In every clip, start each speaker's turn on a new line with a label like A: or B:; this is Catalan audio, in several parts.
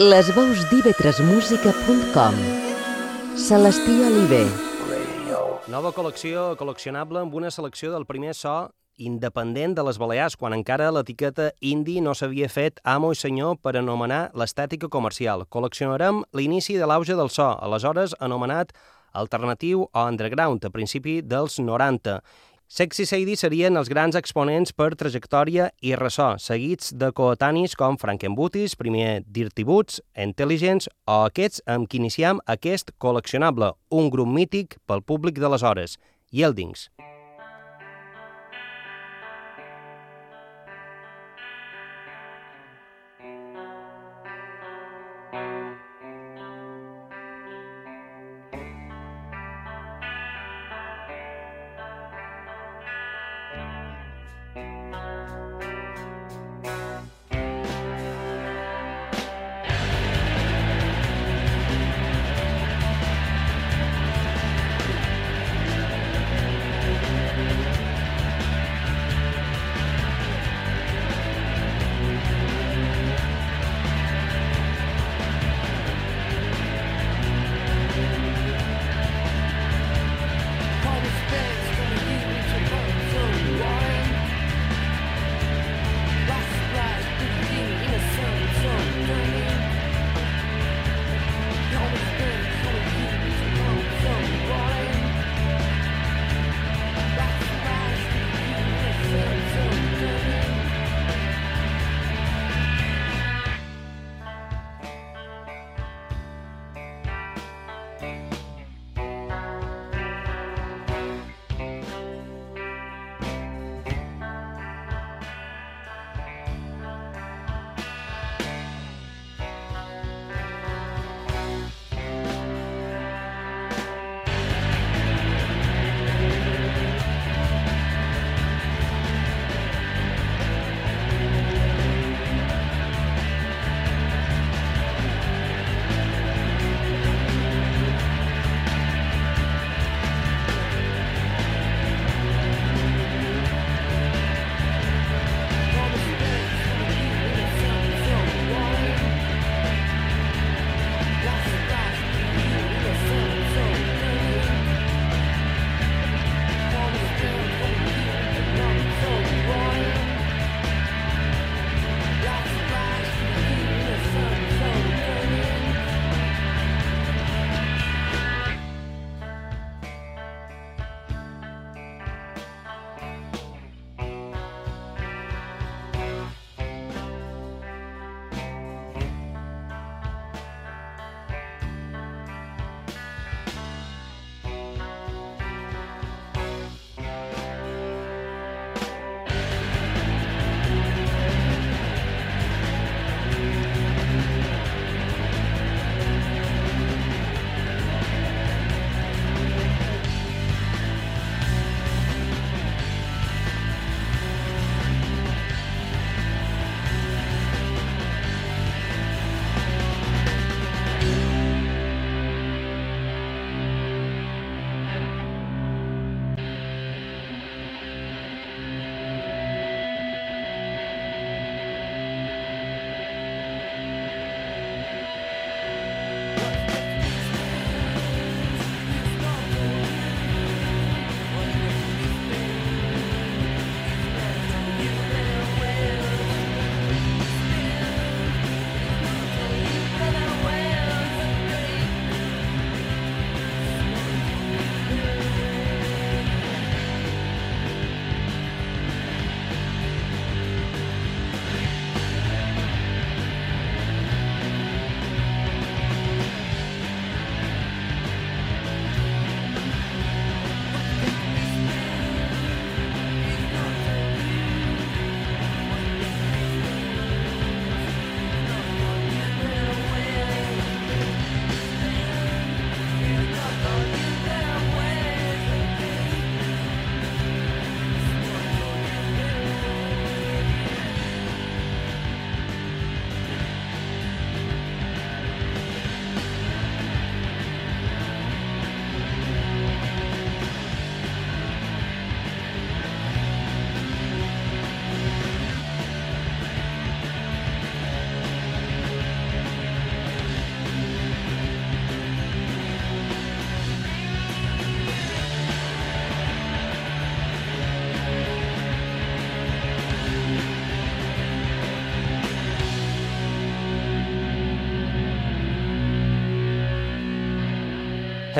A: Les veus d'ivetresmusica.com Celestí Oliver
B: Nova col·lecció col·leccionable amb una selecció del primer so independent de les Balears, quan encara l'etiqueta indie no s'havia fet amo i senyor per anomenar l'estètica comercial. Col·leccionarem l'inici de l'auge del so, aleshores anomenat alternatiu o underground, a principi dels 90. Sexy Sadie serien els grans exponents per trajectòria i ressò, seguits de coetanis com Frankenbooties, primer Dirty Boots, Intelligence o aquests amb qui iniciem aquest col·leccionable, un grup mític pel públic d'aleshores, Yeldings.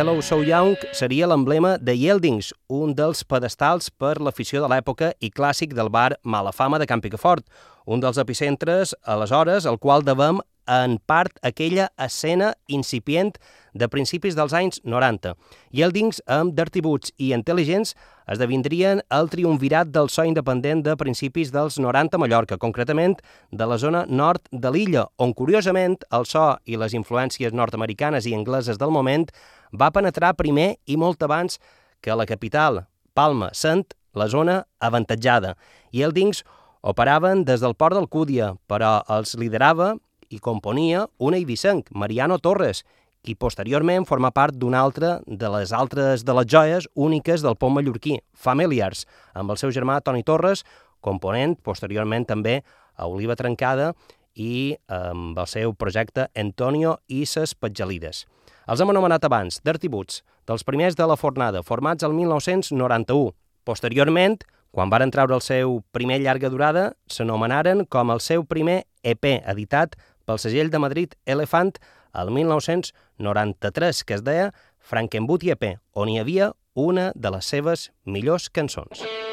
B: Hello So Young seria l'emblema de Yeldings, un dels pedestals per l'afició de l'època i clàssic del bar Malafama de Camp Picafort, un dels epicentres, aleshores, al qual devem en part aquella escena incipient de principis dels anys 90. Yeldings, amb Dirty Boots i Intelligence, esdevindrien el triumvirat del so independent de principis dels 90 a Mallorca, concretament de la zona nord de l'illa, on, curiosament, el so i les influències nord-americanes i angleses del moment va penetrar primer i molt abans que la capital, Palma, sent la zona avantatjada. Yeldings operaven des del port d'Alcúdia, però els liderava i componia un eivissenc, Mariano Torres, qui posteriorment forma part d'una altra de les altres de les joies úniques del pont mallorquí, Familiars, amb el seu germà Toni Torres, component posteriorment també a Oliva Trencada i amb el seu projecte Antonio i ses Petjalides. Els hem anomenat abans Dirty Boots, dels primers de la fornada, formats el 1991. Posteriorment, quan varen treure el seu primer llarga durada, s'anomenaren com el seu primer EP editat pel segell de Madrid Elefant el 1993, que es deia Frankenboot EP, on hi havia una de les seves millors cançons. She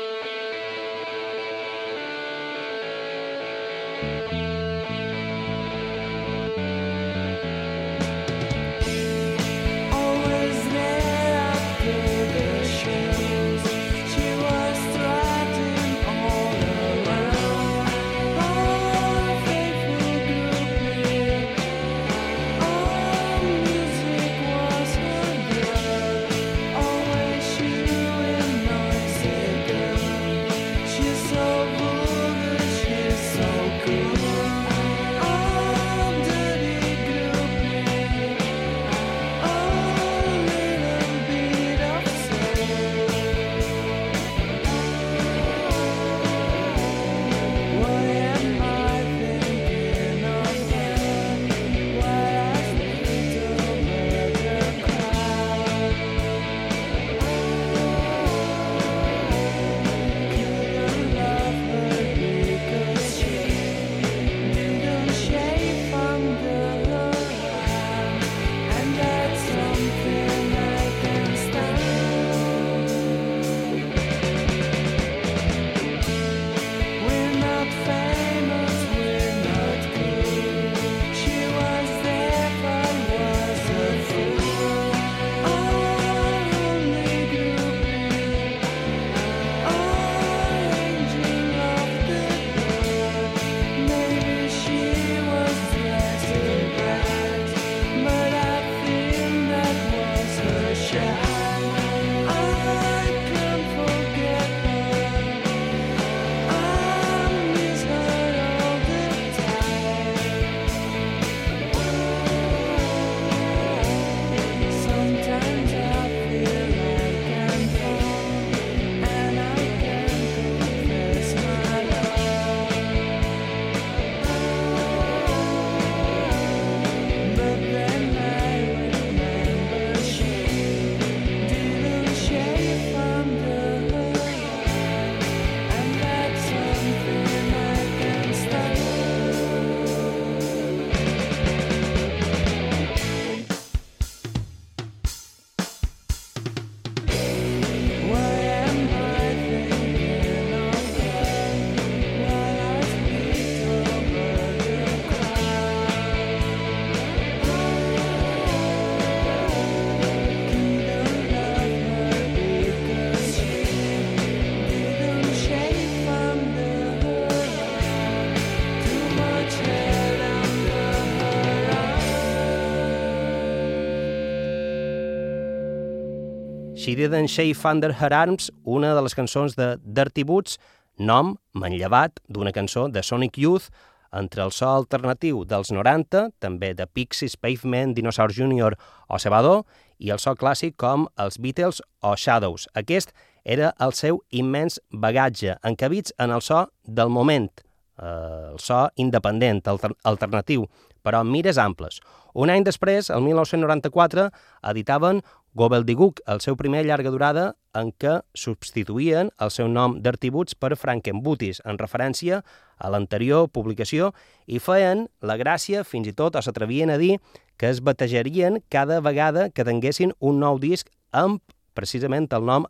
B: Didn't Shave Under Her Arms, una de les cançons de Dirty Boots, nom manllevat d'una cançó de Sonic Youth, entre el so alternatiu dels 90, també de Pixies, Pavement, Dinosaur Jr. o Cebador, i el so clàssic com els Beatles o Shadows. Aquest era el seu immens bagatge, encabits en el so del moment, eh, el so independent, alter alternatiu, però mires amples. Un any després, el 1994, editaven Gobbledygook, el seu primer llarga durada en què substituïen el seu nom Dirty Boots per Frankenbooties, en referència a l'anterior publicació, i feien la gràcia, fins i tot, o s'atrevien a dir, que es batejarien cada vegada que tinguessin un nou disc amb precisament el nom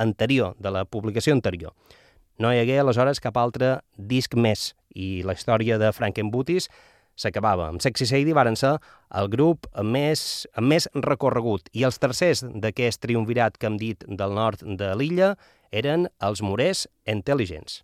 B: anterior, de la publicació anterior. No hi hagué aleshores cap altre disc més i la història de Frankenbooties s'acabava. Amb Sexy Sadie varen ser el grup amb més, amb més recorregut i els tercers d'aquest triumvirat que hem dit del nord de l'illa eren els Morers Intel·ligents.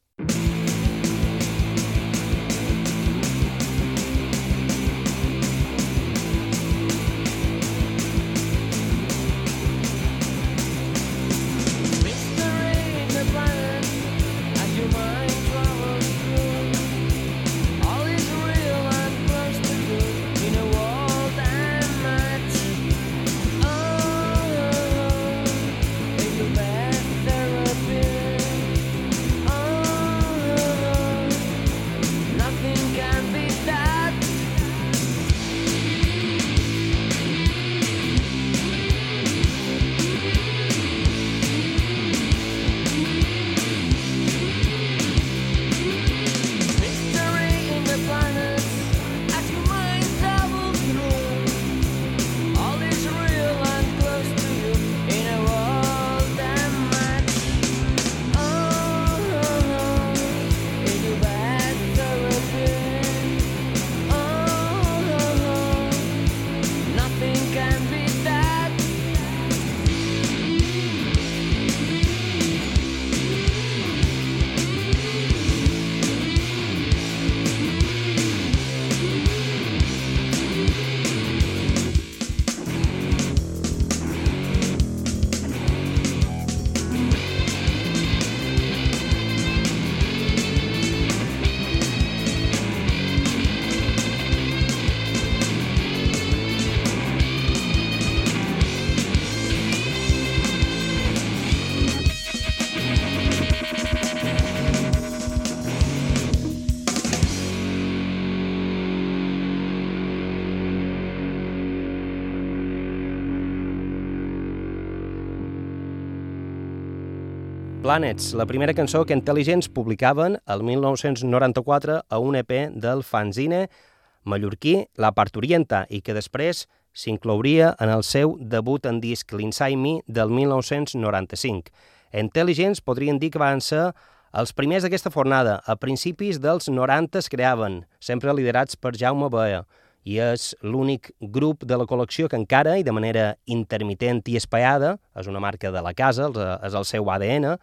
B: Planets, la primera cançó que Intel·ligents publicaven el 1994 a un EP del fanzine mallorquí La Parturienta i que després s'inclouria en el seu debut en disc L'Inside Me del 1995. Intel·ligents podrien dir que van ser els primers d'aquesta fornada. A principis dels 90 es creaven, sempre liderats per Jaume Baea, i és l'únic grup de la col·lecció que encara, i de manera intermitent i espaiada, és una marca de la casa, és el seu ADN,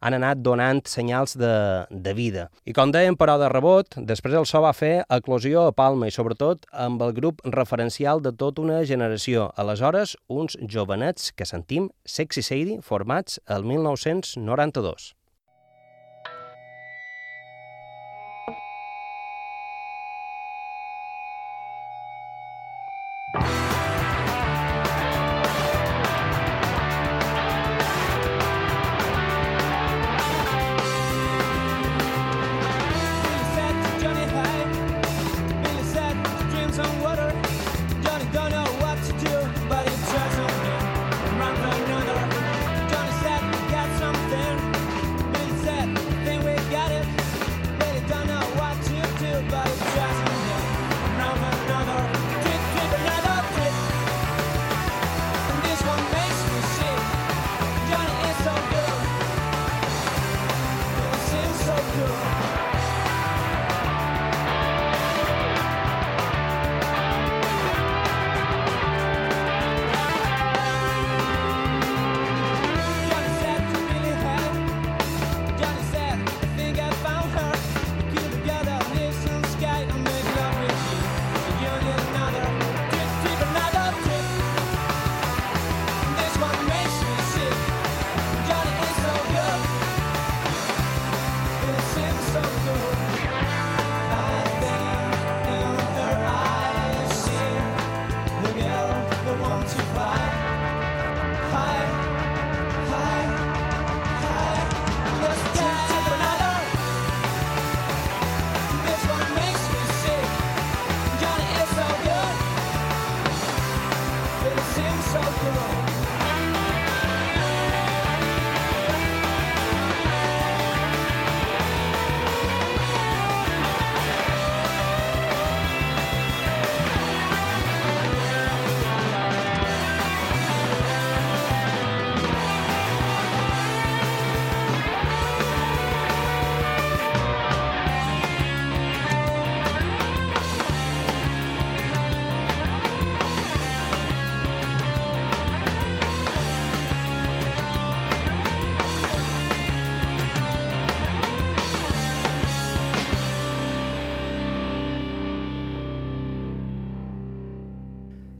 B: han anat donant senyals de, de vida. I com dèiem, però, de rebot, després el so va fer eclosió a Palma i, sobretot, amb el grup referencial de tota una generació. Aleshores, uns jovenets que sentim Sexy Sadie formats el 1992.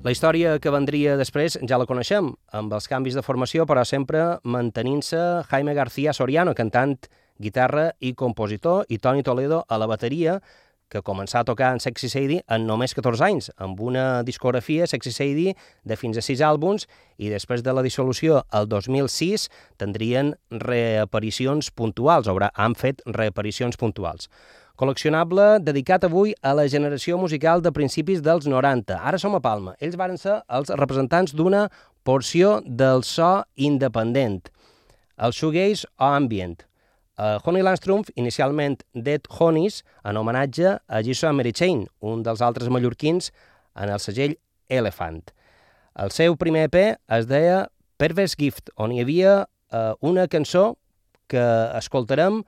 B: La història que vendria després ja la coneixem, amb els canvis de formació, però sempre mantenint-se Jaime García Soriano, cantant, guitarra i compositor, i Toni Toledo a la bateria, que començà a tocar en Sexy Sadie en només 14 anys, amb una discografia Sexy Sadie de fins a 6 àlbums i després de la dissolució el 2006 tindrien reaparicions puntuals, o han fet reaparicions puntuals col·leccionable dedicat avui a la generació musical de principis dels 90. Ara som a Palma. Ells varen ser els representants d'una porció del so independent, el shoegaze o ambient. Uh, Honey Landstrumpf, inicialment Dead Honeys, en homenatge a Jason Chain, un dels altres mallorquins en el segell Elephant. El seu primer EP es deia Perverse Gift, on hi havia uh, una cançó que escoltarem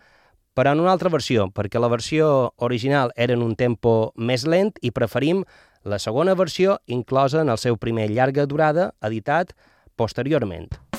B: però en una altra versió, perquè la versió original era en un tempo més lent i preferim la segona versió inclosa en el seu primer llarga durada, editat posteriorment.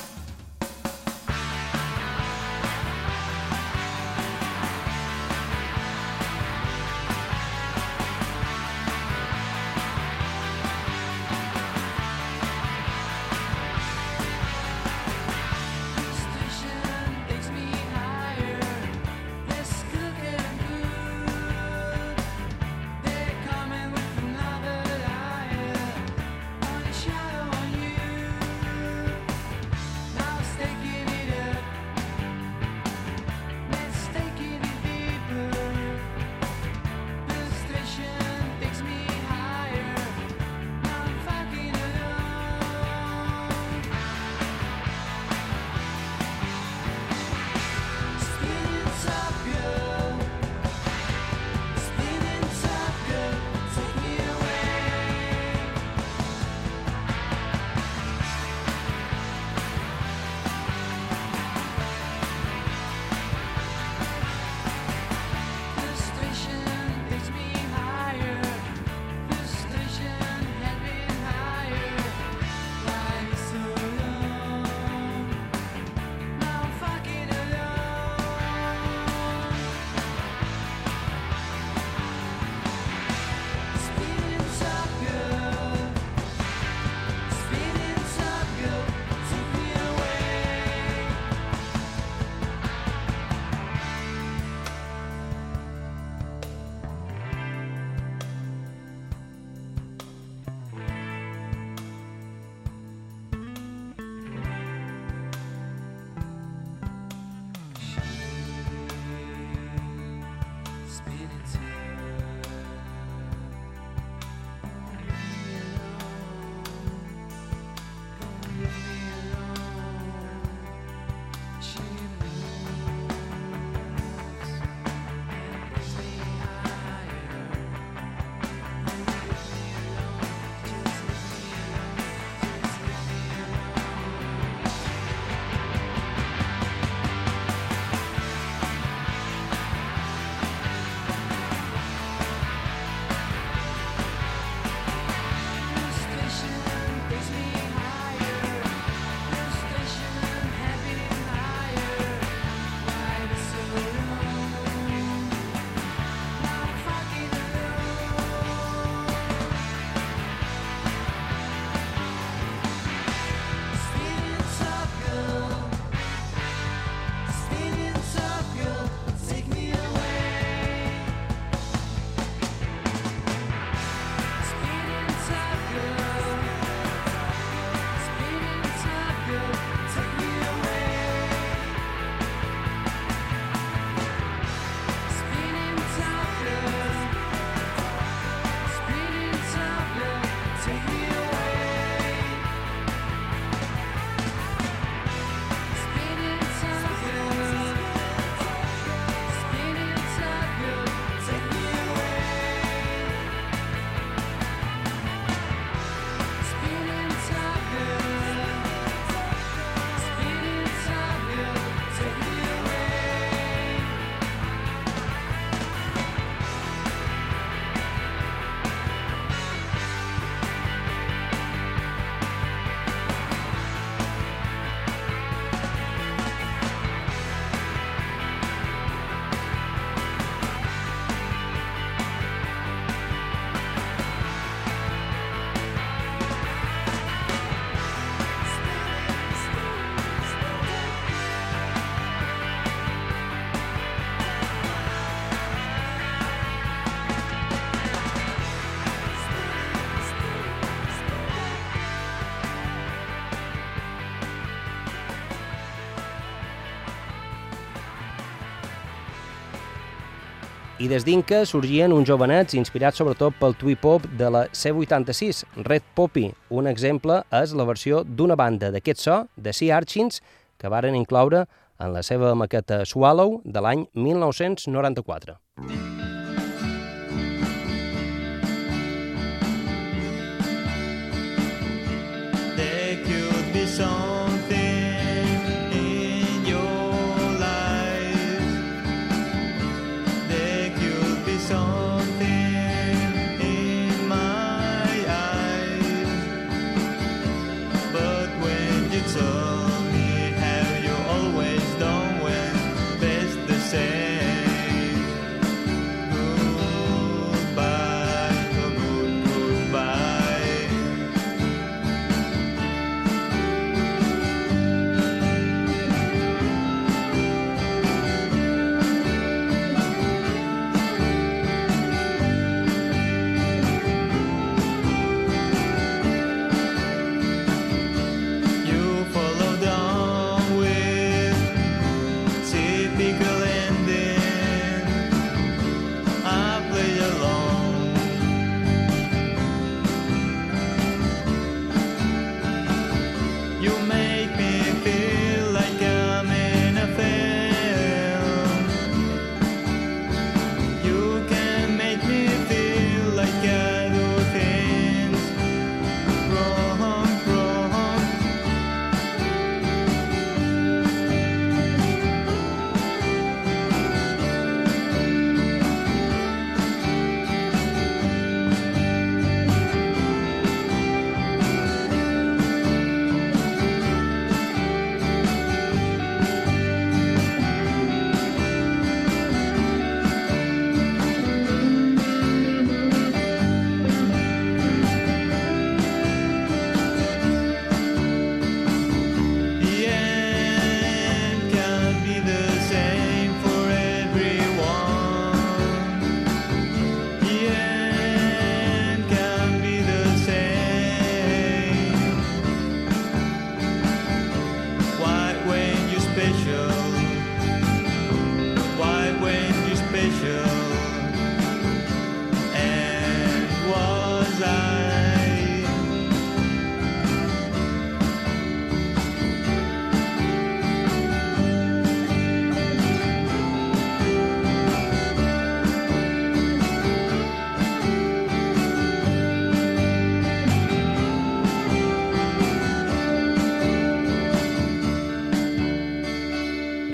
C: I des d'Inca sorgien uns jovenets inspirats sobretot pel twee-pop de la C86, Red Poppy. Un exemple és la versió d'una banda d'aquest so, de Sea Archins, que varen incloure en la seva maqueta Swallow de l'any 1994.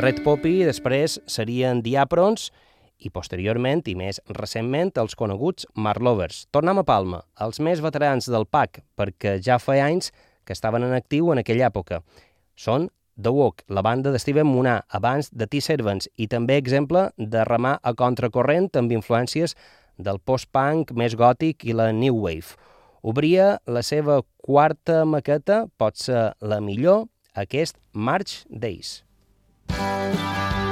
C: Red Poppy després serien Diaprons i posteriorment i més recentment els coneguts Marlovers. Tornem a Palma, els més veterans del PAC, perquè ja fa anys que estaven en actiu en aquella època. Són The Walk, la banda de Steven abans de T-Servants, i també exemple de remar a contracorrent amb influències del post-punk més gòtic i la new wave. Obria la seva quarta maqueta, pot ser la millor, aquest March Days. Thank you.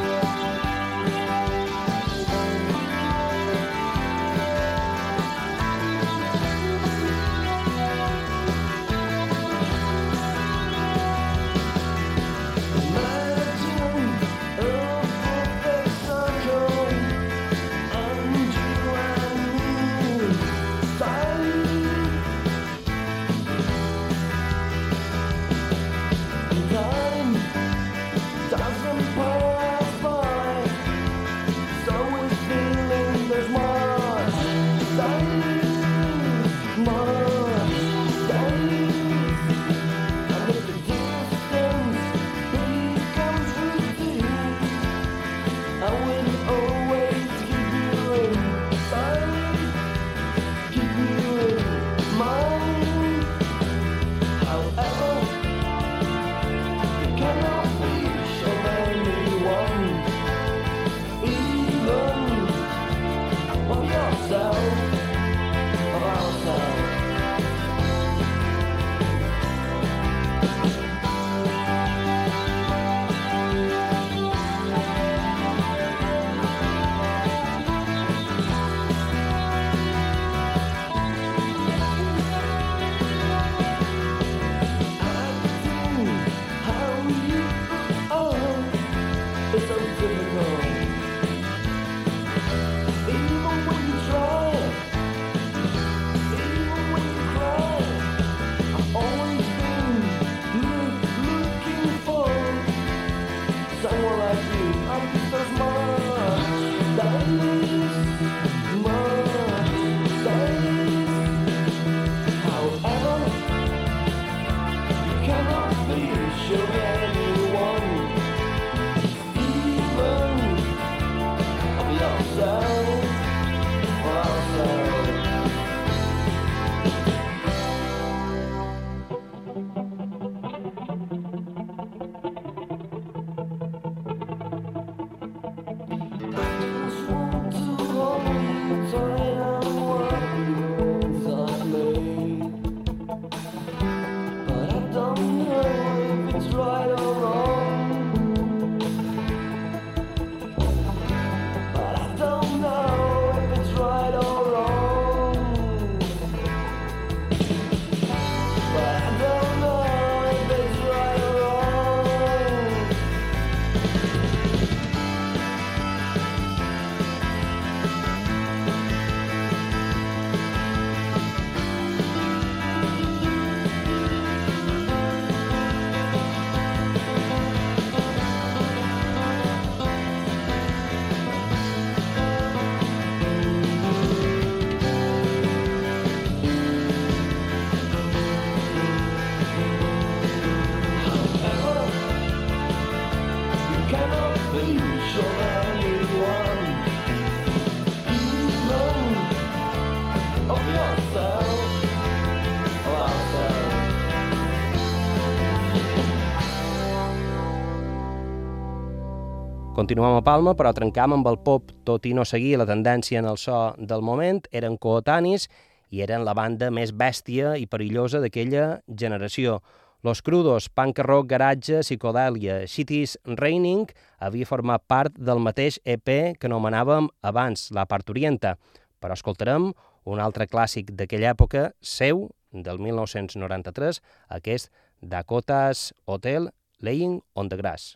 B: Continuem a Palma, però trencam amb el pop, tot i no seguir la tendència en el so del moment, eren coetanis i eren la banda més bèstia i perillosa d'aquella generació. Los Crudos, punk rock, garatge, psicodèlia, Cities Raining havia format part del mateix EP que anomenàvem abans, la Parturienta, però escoltarem un altre clàssic d'aquella època, seu, del 1993, aquest Dakota's Hotel Laying on the Grass.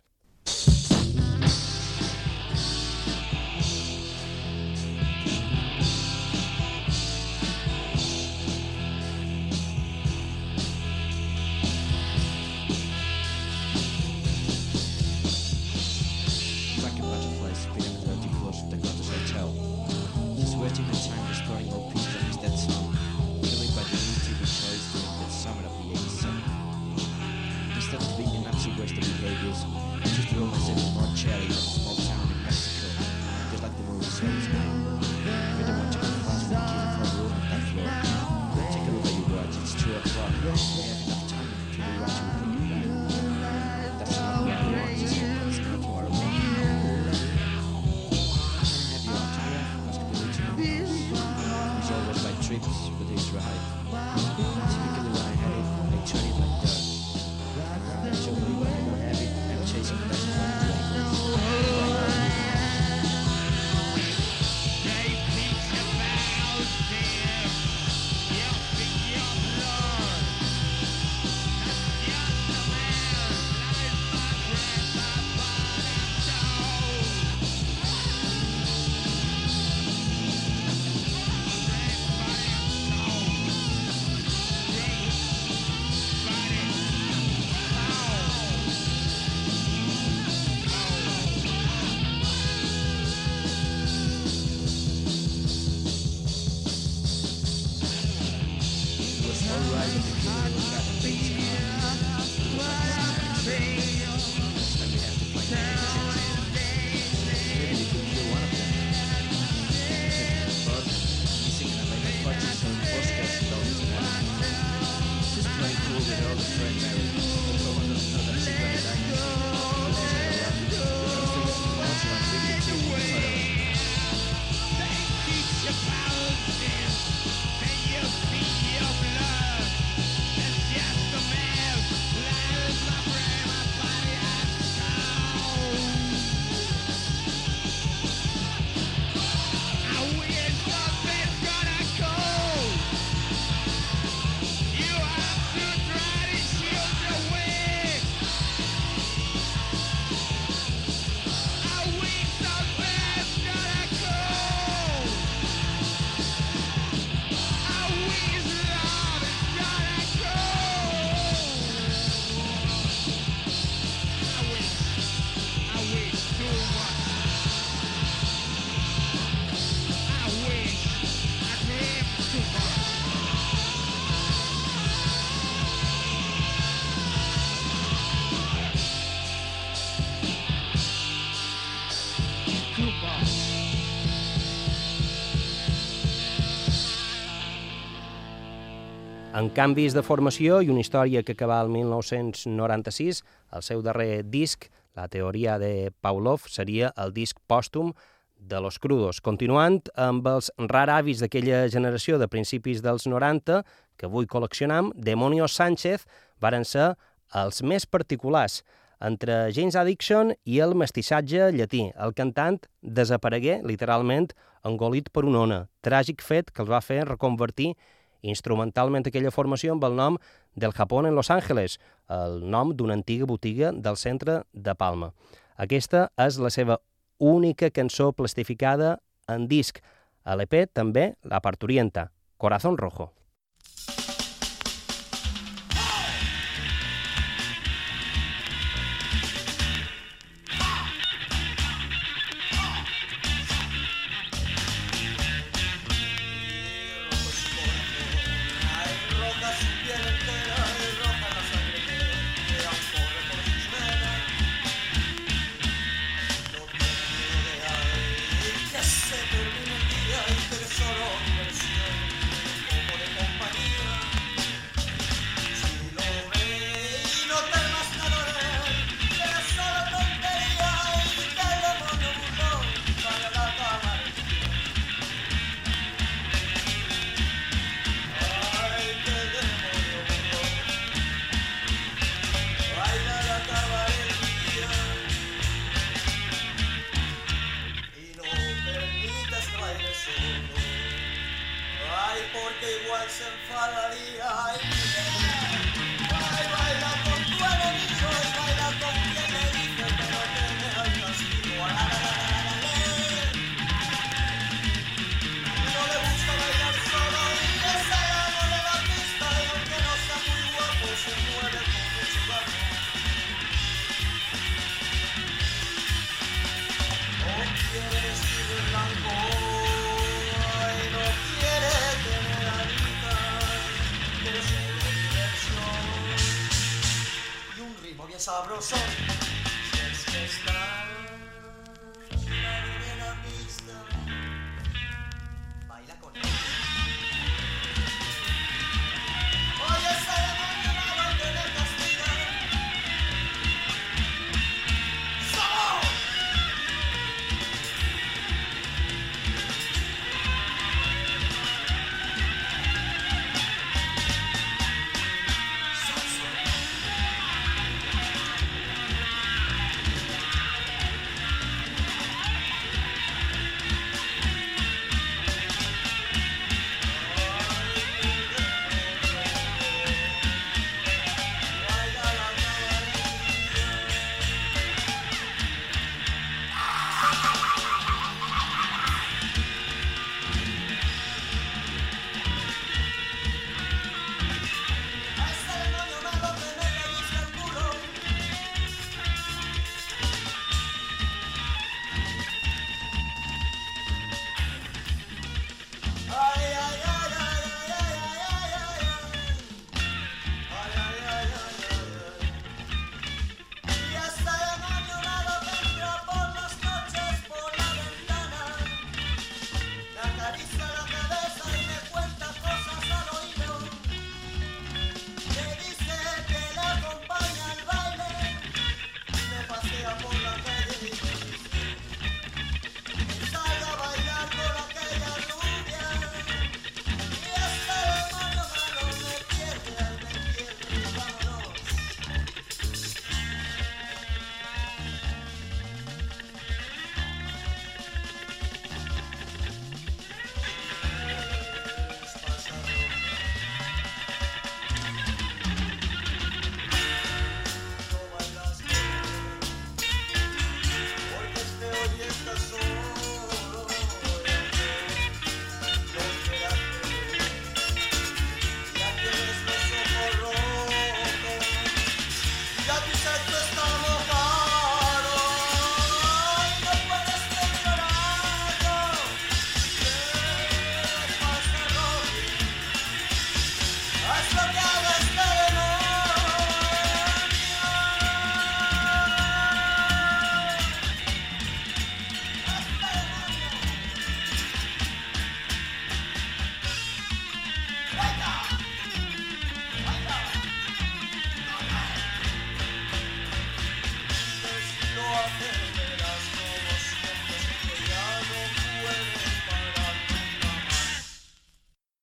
D: Spinning the dirty closet that got hotel. The sweating and time destroying more people.
B: En canvis de formació i una història que acaba el 1996, el seu darrer disc, la teoria de Pavlov, seria el disc pòstum de Los Crudos, continuant amb els raravis d'aquella generació de principis dels 90, que avui col·leccionam, Demonio Sánchez varen ser els més particulars, entre James Addiction i el mestissatge llatí. El cantant desaparegué, literalment, engolit per una ona, tràgic fet que els va fer reconvertir instrumentalment aquella formació amb el nom del Japón en Los Angeles, el nom d'una antiga botiga del centre de Palma. Aquesta és la seva única cançó plastificada en disc. A l'EP també la parturienta, Corazón Rojo.